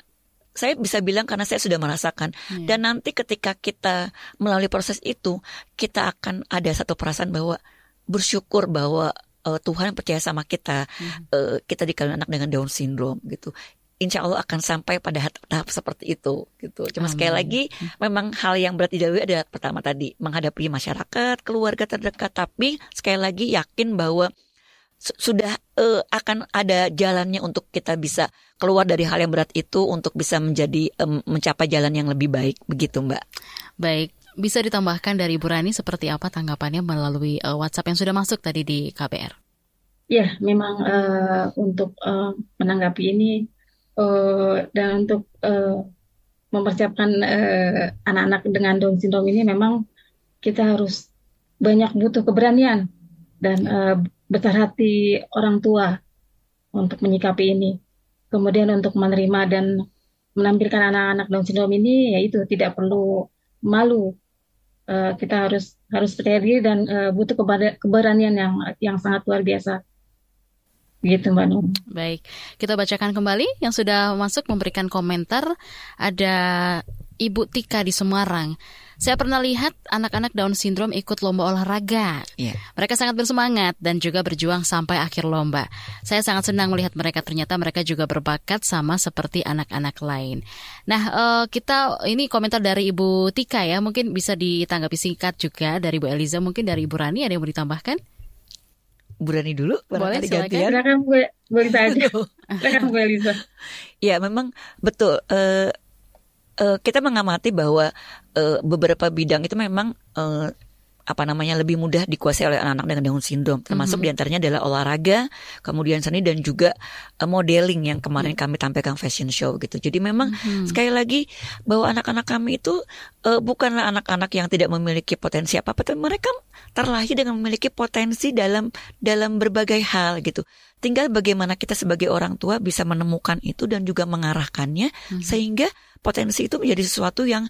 saya bisa bilang karena saya sudah merasakan hmm. dan nanti ketika kita melalui proses itu kita akan ada satu perasaan bahwa bersyukur bahwa uh, Tuhan percaya sama kita, hmm. uh, kita dikalian anak dengan Down syndrome gitu. Insya Allah akan sampai pada tahap seperti itu gitu. Cuma Amin. sekali lagi memang hal yang berat didahului ada pertama tadi menghadapi masyarakat, keluarga terdekat, tapi sekali lagi yakin bahwa sudah uh, akan ada jalannya untuk kita bisa keluar dari hal yang berat itu untuk bisa menjadi um, mencapai jalan yang lebih baik begitu Mbak. Baik, bisa ditambahkan dari Bu Rani seperti apa tanggapannya melalui uh, WhatsApp yang sudah masuk tadi di KBR? Ya, memang uh, untuk uh, menanggapi ini uh, dan untuk uh, mempersiapkan anak-anak uh, dengan Down syndrome ini memang kita harus banyak butuh keberanian dan uh, besar hati orang tua untuk menyikapi ini. Kemudian untuk menerima dan menampilkan anak-anak Down syndrome ini yaitu tidak perlu malu uh, kita harus harus percaya diri dan uh, butuh keberanian yang yang sangat luar biasa. Gitu Mbak Nur. Baik, kita bacakan kembali yang sudah masuk memberikan komentar. Ada Ibu Tika di Semarang. Saya pernah lihat anak-anak Down syndrome ikut lomba olahraga. Yeah. Mereka sangat bersemangat dan juga berjuang sampai akhir lomba. Saya sangat senang melihat mereka ternyata mereka juga berbakat sama seperti anak-anak lain. Nah, uh, kita ini komentar dari Ibu Tika ya, mungkin bisa ditanggapi singkat juga dari Bu Eliza, mungkin dari Ibu Rani ada yang mau ditambahkan? Bu Rani dulu, boleh silakan. Silakan Bu, aja. Silakan Bu Eliza. Ya, memang betul. Uh, uh, kita mengamati bahwa uh, beberapa bidang itu memang uh, apa namanya lebih mudah dikuasai oleh anak-anak dengan Down syndrome termasuk mm -hmm. di antaranya adalah olahraga kemudian seni dan juga uh, modeling yang kemarin mm -hmm. kami tampilkan fashion show gitu jadi memang mm -hmm. sekali lagi bahwa anak-anak kami itu uh, bukanlah anak-anak yang tidak memiliki potensi apa apa tapi mereka terlahir dengan memiliki potensi dalam dalam berbagai hal gitu tinggal bagaimana kita sebagai orang tua bisa menemukan itu dan juga mengarahkannya mm -hmm. sehingga potensi itu menjadi sesuatu yang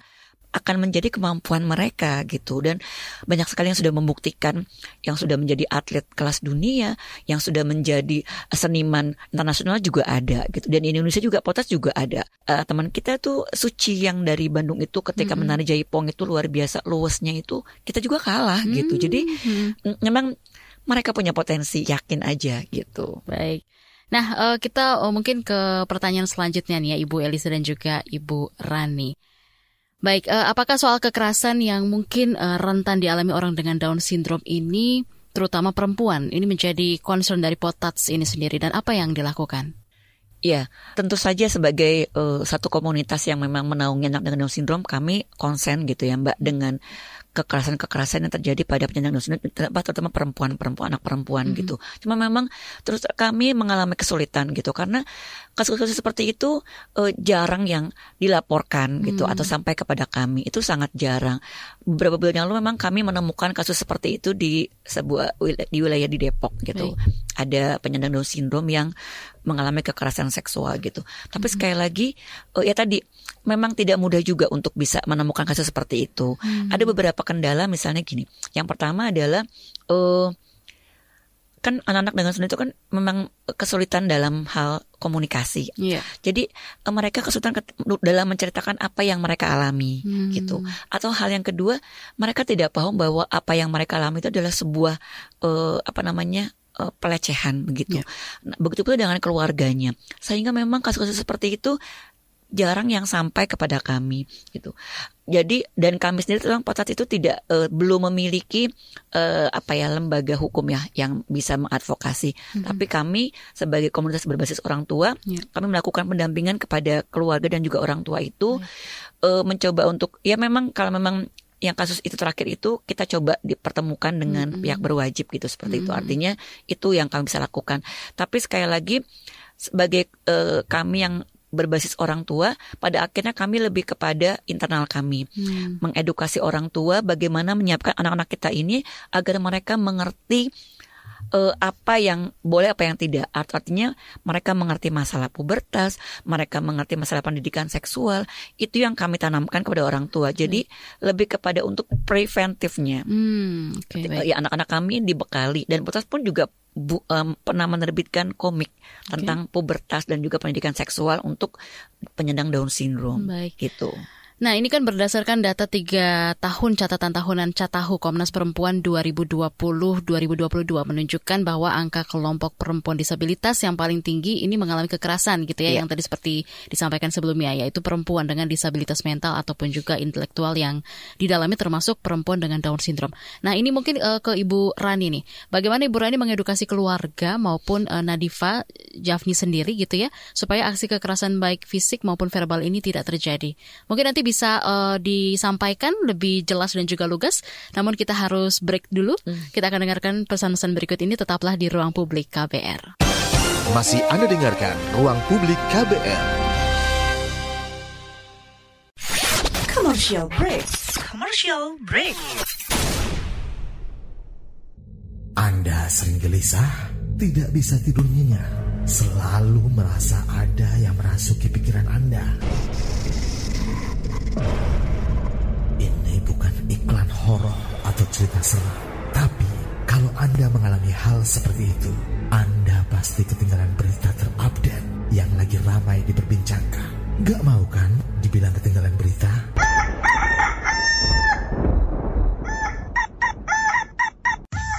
akan menjadi kemampuan mereka gitu dan banyak sekali yang sudah membuktikan yang sudah menjadi atlet kelas dunia yang sudah menjadi seniman internasional juga ada gitu dan di Indonesia juga potas juga ada uh, teman kita tuh Suci yang dari Bandung itu ketika mm -hmm. menari jaipong itu luar biasa luasnya itu kita juga kalah mm -hmm. gitu jadi mm, memang mereka punya potensi yakin aja gitu baik Nah, uh, kita uh, mungkin ke pertanyaan selanjutnya nih ya Ibu Elisa dan juga Ibu Rani. Baik, uh, apakah soal kekerasan yang mungkin uh, rentan dialami orang dengan Down syndrome ini, terutama perempuan, ini menjadi concern dari Potats ini sendiri dan apa yang dilakukan? Ya, tentu saja sebagai uh, satu komunitas yang memang menaungi anak dengan Down syndrome, kami konsen gitu ya Mbak dengan kekerasan-kekerasan yang terjadi pada penyandang Down syndrome, terutama perempuan-perempuan, anak perempuan mm-hmm. gitu. Cuma memang terus kami mengalami kesulitan gitu karena kasus-kasus seperti itu uh, jarang yang dilaporkan gitu hmm. atau sampai kepada kami. Itu sangat jarang. Beberapa bulan yang lalu memang kami menemukan kasus seperti itu di sebuah di wilayah di Depok gitu. Ada penyandang Down syndrome yang mengalami kekerasan seksual gitu. Tapi hmm. sekali lagi uh, ya tadi memang tidak mudah juga untuk bisa menemukan kasus seperti itu. Hmm. Ada beberapa kendala misalnya gini. Yang pertama adalah uh, kan anak-anak dengan seni itu kan memang kesulitan dalam hal komunikasi. Yeah. Jadi uh, mereka kesulitan dalam menceritakan apa yang mereka alami hmm. gitu. Atau hal yang kedua, mereka tidak paham bahwa apa yang mereka alami itu adalah sebuah uh, apa namanya uh, pelecehan begitu. Yeah. Nah, begitu pula dengan keluarganya. Sehingga memang kasus-kasus seperti itu jarang yang sampai kepada kami gitu. Jadi dan kami sendiri tentang Potat itu tidak uh, belum memiliki uh, apa ya lembaga hukum ya yang bisa mengadvokasi. Mm-hmm. Tapi kami sebagai komunitas berbasis orang tua, yeah. kami melakukan pendampingan kepada keluarga dan juga orang tua itu yeah. uh, mencoba untuk ya memang kalau memang yang kasus itu terakhir itu kita coba dipertemukan dengan mm-hmm. pihak berwajib gitu seperti mm-hmm. itu. Artinya itu yang kami bisa lakukan. Tapi sekali lagi sebagai uh, kami yang berbasis orang tua, pada akhirnya kami lebih kepada internal kami, hmm. mengedukasi orang tua bagaimana menyiapkan anak-anak kita ini agar mereka mengerti uh, apa yang boleh apa yang tidak artinya mereka mengerti masalah pubertas mereka mengerti masalah pendidikan seksual itu yang kami tanamkan kepada orang tua jadi hmm. lebih kepada untuk preventifnya hmm, okay, ya anak-anak kami dibekali dan putas pun juga bu, um, pernah menerbitkan komik okay. tentang pubertas dan juga pendidikan seksual untuk penyandang Down syndrome. Baik. Gitu. Nah, ini kan berdasarkan data tiga tahun catatan tahunan Catahu Komnas Perempuan 2020-2022 menunjukkan bahwa angka kelompok perempuan disabilitas yang paling tinggi ini mengalami kekerasan gitu ya, yeah. yang tadi seperti disampaikan sebelumnya, yaitu perempuan dengan disabilitas mental ataupun juga intelektual yang di dalamnya termasuk perempuan dengan Down syndrome. Nah, ini mungkin uh, ke Ibu Rani nih. Bagaimana Ibu Rani mengedukasi keluarga maupun uh, Nadifa Jafni sendiri gitu ya, supaya aksi kekerasan baik fisik maupun verbal ini tidak terjadi. Mungkin nanti bisa uh, disampaikan lebih jelas dan juga lugas. Namun kita harus break dulu. Hmm. Kita akan dengarkan pesan-pesan berikut ini tetaplah di ruang publik KBR. Masih Anda dengarkan ruang publik KBR. Commercial break. Commercial break. Anda sering gelisah, tidak bisa tidur nyenyak, selalu merasa ada yang merasuki pikiran Anda. Ini bukan iklan horor atau cerita seram, tapi kalau Anda mengalami hal seperti itu, Anda pasti ketinggalan berita terupdate yang lagi ramai diperbincangkan. Gak mau kan dibilang ketinggalan berita?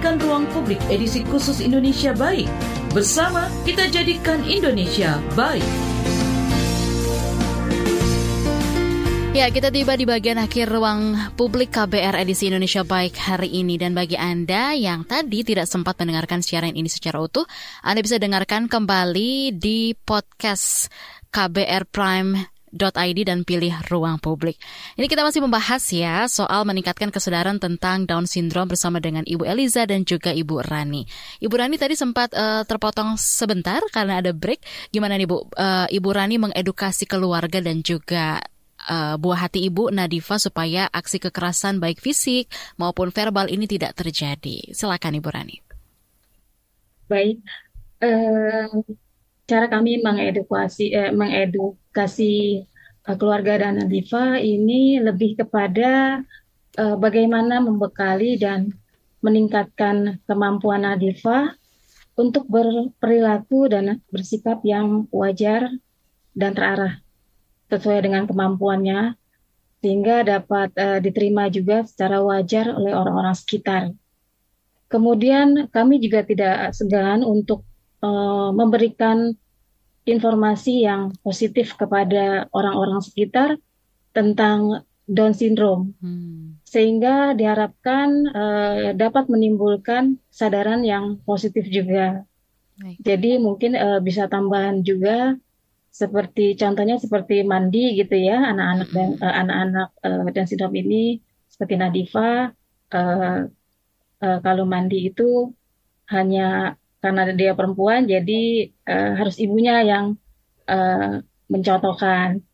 Mendengarkan Ruang Publik edisi khusus Indonesia Baik. Bersama kita jadikan Indonesia baik. Ya, kita tiba di bagian akhir ruang publik KBR edisi Indonesia Baik hari ini. Dan bagi Anda yang tadi tidak sempat mendengarkan siaran ini secara utuh, Anda bisa dengarkan kembali di podcast KBR Prime id dan pilih ruang publik. Ini kita masih membahas ya soal meningkatkan kesadaran tentang Down syndrome bersama dengan Ibu Eliza dan juga Ibu Rani. Ibu Rani tadi sempat uh, terpotong sebentar karena ada break. Gimana nih Bu? Uh, Ibu Rani mengedukasi keluarga dan juga uh, buah hati Ibu Nadifa supaya aksi kekerasan baik fisik maupun verbal ini tidak terjadi. Silakan Ibu Rani. Baik. Uh, cara kami mengedukasi eh, mengedukasi uh, keluarga Dana Diva ini lebih kepada uh, bagaimana membekali dan meningkatkan kemampuan Nadifa untuk berperilaku dan bersikap yang wajar dan terarah sesuai dengan kemampuannya sehingga dapat uh, diterima juga secara wajar oleh orang-orang sekitar. Kemudian kami juga tidak segan untuk uh, memberikan informasi yang positif kepada orang-orang sekitar tentang Down syndrome, hmm. sehingga diharapkan uh, dapat menimbulkan kesadaran yang positif juga. Baik. Jadi mungkin uh, bisa tambahan juga seperti contohnya seperti mandi gitu ya anak-anak dan uh, anak-anak uh, dan sindrom ini seperti Nadifa uh, uh, kalau mandi itu hanya karena dia perempuan jadi uh, harus ibunya yang uh, mencontohkan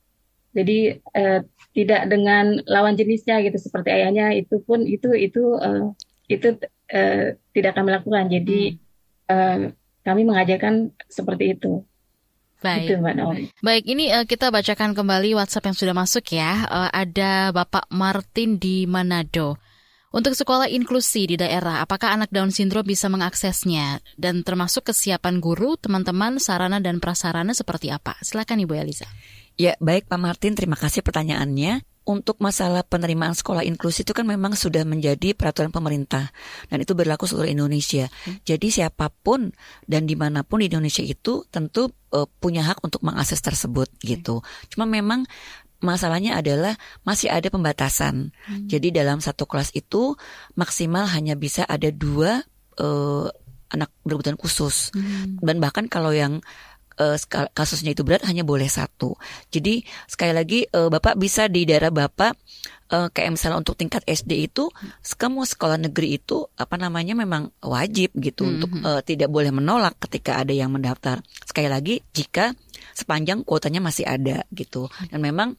jadi uh, tidak dengan lawan jenisnya gitu seperti ayahnya itu pun itu itu uh, itu uh, tidak kami lakukan jadi uh, kami mengajarkan seperti itu Baik. Baik, ini uh, kita bacakan kembali WhatsApp yang sudah masuk ya. Uh, ada Bapak Martin di Manado. Untuk sekolah inklusi di daerah, apakah anak Down syndrome bisa mengaksesnya? Dan termasuk kesiapan guru, teman-teman, sarana dan prasarana seperti apa? Silakan Ibu Eliza. Ya, baik Pak Martin, terima kasih pertanyaannya untuk masalah penerimaan sekolah inklusi itu kan memang sudah menjadi peraturan pemerintah dan itu berlaku seluruh Indonesia. Hmm. Jadi siapa pun dan di mana pun di Indonesia itu tentu uh, punya hak untuk mengakses tersebut hmm. gitu. Cuma memang masalahnya adalah masih ada pembatasan. Hmm. Jadi dalam satu kelas itu maksimal hanya bisa ada dua uh, anak berkebutuhan khusus hmm. dan bahkan kalau yang uh, kasusnya itu berat hanya boleh satu. Jadi sekali lagi uh, Bapak bisa di daerah Bapak uh, kayak misalnya untuk tingkat SD itu kamu sekolah negeri itu apa namanya memang wajib gitu -hmm. untuk uh, tidak boleh menolak ketika ada yang mendaftar. Sekali lagi jika sepanjang kuotanya masih ada gitu. Dan memang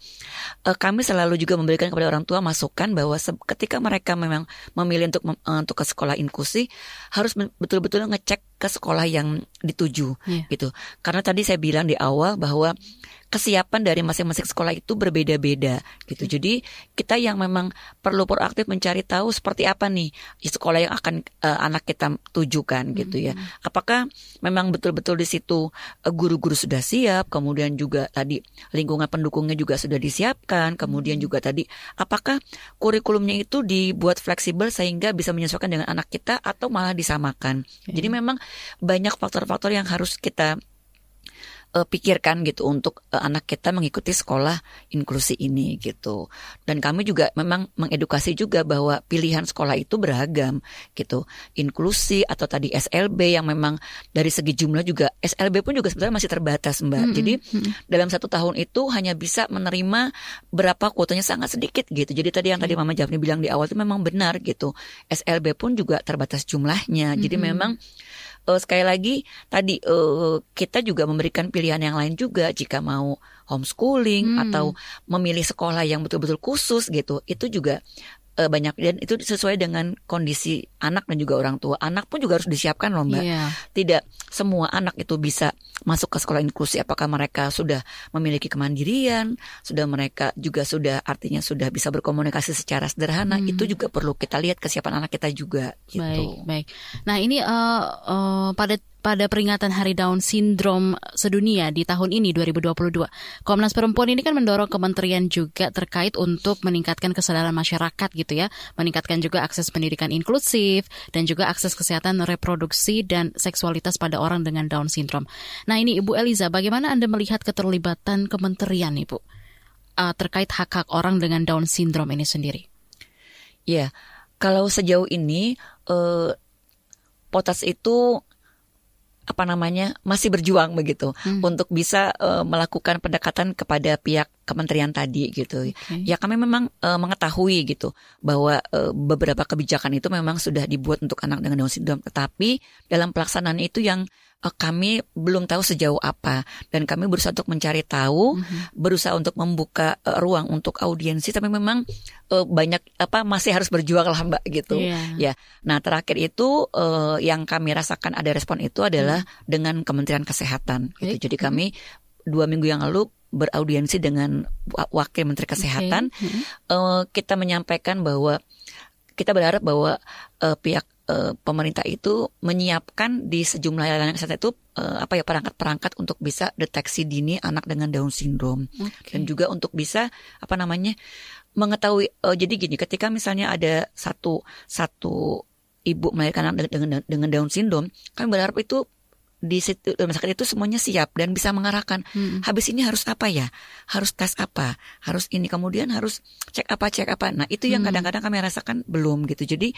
uh, kami selalu juga memberikan kepada orang tua masukan bahwa ketika mereka memang memilih untuk uh, untuk ke sekolah inklusi harus betul-betul ngecek ke sekolah yang dituju yeah. gitu. Karena tadi saya bilang di awal bahwa kesiapan dari masing-masing sekolah itu berbeda-beda gitu. Hmm. Jadi kita yang memang perlu proaktif mencari tahu seperti apa nih sekolah yang akan uh, anak kita tujukan gitu ya. Hmm. Apakah memang betul-betul di situ uh, guru-guru sudah siap, kemudian juga tadi lingkungan pendukungnya juga sudah disiapkan, kemudian hmm. juga tadi apakah kurikulumnya itu dibuat fleksibel sehingga bisa menyesuaikan dengan anak kita atau malah disamakan. Jadi memang banyak faktor-faktor yang harus kita uh, pikirkan gitu untuk uh, anak kita mengikuti sekolah inklusi ini gitu. Dan kami juga memang mengedukasi juga bahwa pilihan sekolah itu beragam gitu. Inklusi atau tadi SLB yang memang dari segi jumlah juga SLB pun juga sebenarnya masih terbatas Mbak. Mm -hmm. Jadi mm -hmm. dalam satu tahun itu hanya bisa menerima berapa kuotanya sangat sedikit gitu. Jadi tadi yang tadi Mama Jafni bilang di awal itu memang benar gitu. SLB pun juga terbatas jumlahnya. Jadi mm -hmm. memang uh, sekali lagi tadi uh, kita juga memberikan pilihan yang lain juga jika mau homeschooling hmm. atau memilih sekolah yang betul-betul khusus gitu itu juga uh, banyak dan itu sesuai dengan kondisi anak dan juga orang tua. Anak pun juga harus disiapkan loh Mbak. Yeah. Tidak semua anak itu bisa masuk ke sekolah inklusi apakah mereka sudah memiliki kemandirian, sudah mereka juga sudah artinya sudah bisa berkomunikasi secara sederhana. Hmm. Itu juga perlu kita lihat kesiapan anak kita juga gitu. Baik, baik. Nah, ini uh, uh, pada pada peringatan Hari Down Syndrome sedunia di tahun ini 2022. Komnas Perempuan ini kan mendorong kementerian juga terkait untuk meningkatkan kesadaran masyarakat gitu ya, meningkatkan juga akses pendidikan inklusif dan juga akses kesehatan reproduksi dan seksualitas pada orang dengan Down Syndrome. Nah ini Ibu Eliza, bagaimana Anda melihat keterlibatan kementerian Ibu uh, terkait hak-hak orang dengan Down Syndrome ini sendiri? Ya, kalau sejauh ini uh, Potas itu apa namanya masih berjuang begitu hmm. untuk bisa uh, melakukan pendekatan kepada pihak kementerian tadi gitu. Okay. Ya kami memang uh, mengetahui gitu bahwa uh, beberapa kebijakan itu memang sudah dibuat untuk anak dengan Down syndrome, tetapi dalam pelaksanaan itu yang uh, kami belum tahu sejauh apa dan kami berusaha untuk mencari tahu, mm-hmm. berusaha untuk membuka uh, ruang untuk audiensi tapi memang uh, banyak apa masih harus berjuang lah Mbak gitu. Yeah. Ya. Nah, terakhir itu uh, yang kami rasakan ada respon itu adalah mm. dengan Kementerian Kesehatan gitu. Jadi kami dua minggu yang lalu beraudiensi dengan wakil Menteri Kesehatan, Okay. Hmm. uh, kita menyampaikan bahwa kita berharap bahwa uh, pihak uh, pemerintah itu menyiapkan di sejumlah layanan kesehatan itu uh, apa ya perangkat-perangkat untuk bisa deteksi dini anak dengan Down syndrome. Dan juga untuk bisa apa namanya mengetahui uh, jadi gini ketika misalnya ada satu satu ibu melahirkan anak dengan dengan Down syndrome kami berharap itu di situ rumah sakit itu semuanya siap dan bisa mengarahkan. Habis ini harus apa ya? Harus tes apa? Harus ini kemudian harus cek apa cek apa. Nah itu yang Hmm. kadang-kadang kami rasakan belum gitu. Jadi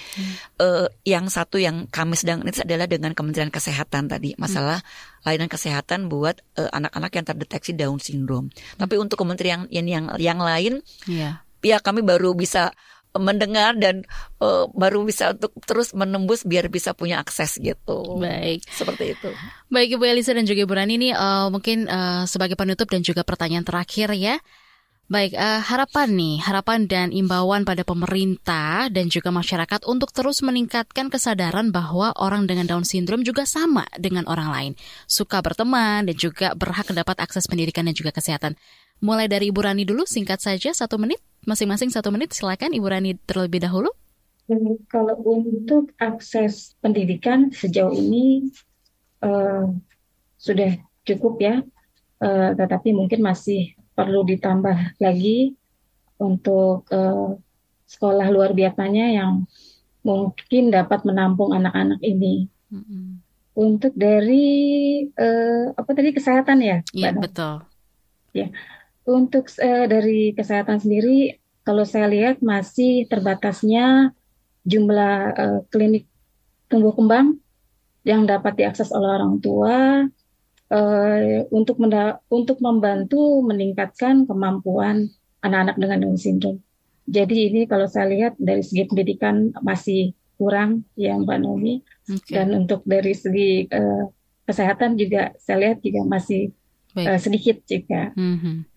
eh, yang satu yang kami sedang ini adalah dengan Kementerian Kesehatan tadi masalah layanan kesehatan buat eh, anak-anak yang terdeteksi Down syndrome. Tapi untuk kementerian yang yang yang lain Iya. ya kami baru bisa mendengar dan eh, baru bisa untuk terus menembus biar bisa punya akses gitu. Baik. Seperti itu. Baik Ibu Elisa dan juga Ibu Rani ini eh, mungkin eh, sebagai penutup dan juga pertanyaan terakhir ya. Baik, eh, harapan nih, harapan dan imbauan pada pemerintah dan juga masyarakat untuk terus meningkatkan kesadaran bahwa orang dengan Down syndrome juga sama dengan orang lain, suka berteman dan juga berhak mendapat akses pendidikan dan juga kesehatan. Mulai dari Ibu Rani dulu, singkat saja satu menit, masing-masing satu menit. Silakan Ibu Rani terlebih dahulu. Dan Kalau untuk akses pendidikan sejauh ini eh, sudah cukup ya, Eh, tetapi mungkin masih perlu ditambah lagi untuk eh, sekolah luar biasanya yang mungkin dapat menampung anak-anak ini. Untuk dari eh, apa tadi kesehatan ya, Iya, betul. Ya, untuk eh, dari kesehatan sendiri, kalau saya lihat masih terbatasnya jumlah eh, klinik tumbuh kembang yang dapat diakses oleh orang tua eh, untuk menda- untuk membantu meningkatkan kemampuan anak-anak dengan Down syndrome. Jadi ini kalau saya lihat dari segi pendidikan masih kurang ya Mbak Nomi, Oke. dan untuk dari segi eh, kesehatan juga saya lihat juga masih Baik. eh, sedikit juga. Mhm.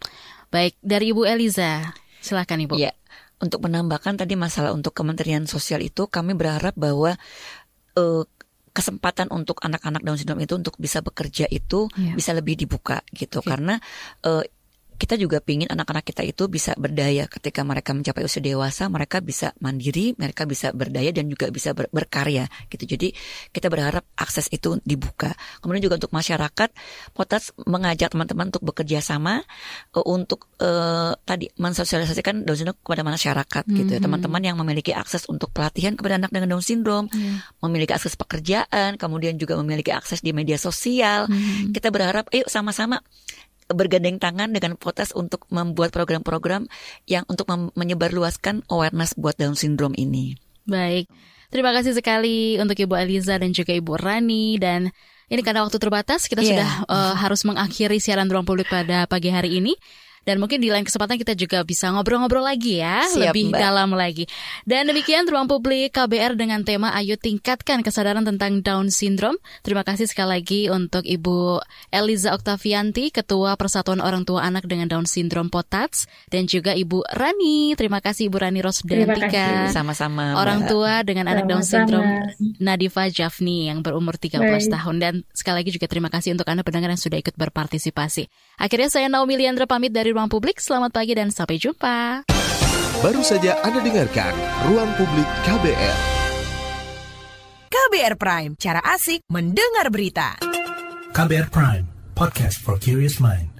Baik, dari Ibu Eliza, silakan Ibu. Ya, untuk menambahkan tadi masalah untuk Kementerian Sosial itu kami berharap bahwa eh, kesempatan untuk anak-anak Down syndrome itu untuk bisa bekerja itu Iya. bisa lebih dibuka gitu karena eh, kita juga pingin anak-anak kita itu bisa berdaya ketika mereka mencapai usia dewasa mereka bisa mandiri mereka bisa berdaya dan juga bisa ber- berkarya gitu jadi kita berharap akses itu dibuka kemudian juga untuk masyarakat Potas mengajak teman-teman untuk bekerja sama eh, untuk eh, tadi mensosialisasikan Down syndrome kepada masyarakat gitu ya Mhm. teman-teman yang memiliki akses untuk pelatihan kepada anak dengan Down syndrome Iya. memiliki akses pekerjaan kemudian juga memiliki akses di media sosial Mhm. kita berharap ayo sama-sama bergandeng tangan dengan Potas untuk membuat program-program yang untuk menyebarluaskan awareness buat Down syndrome ini. Baik. Terima kasih sekali untuk Ibu Eliza dan juga Ibu Rani dan ini karena waktu terbatas kita Iya. sudah eh, harus mengakhiri siaran ruang publik pada pagi hari ini. Dan mungkin di lain kesempatan kita juga bisa ngobrol-ngobrol lagi ya, Siap, lebih Mbak. dalam lagi. Dan demikian ruang publik KBR dengan tema Ayo tingkatkan kesadaran tentang Down syndrome. Terima kasih sekali lagi untuk Ibu Eliza Oktavianti, Ketua Persatuan Orang Tua Anak dengan Down syndrome Potats, dan juga Ibu Rani. Terima kasih Ibu Rani Terima Rosdantika. kasih. Sama-sama. Orang Mbak. tua dengan anak Down syndrome Nadifa Jafni yang berumur 13 Baik. tahun dan sekali lagi juga terima kasih untuk Anda pendengar yang sudah ikut berpartisipasi. Akhirnya saya Naomi Liandra pamit dari Ruang Publik. Selamat pagi dan sampai jumpa. Baru saja Anda dengarkan Ruang Publik KBR. KBR Prime, cara asik mendengar berita. KBR Prime, podcast for curious mind.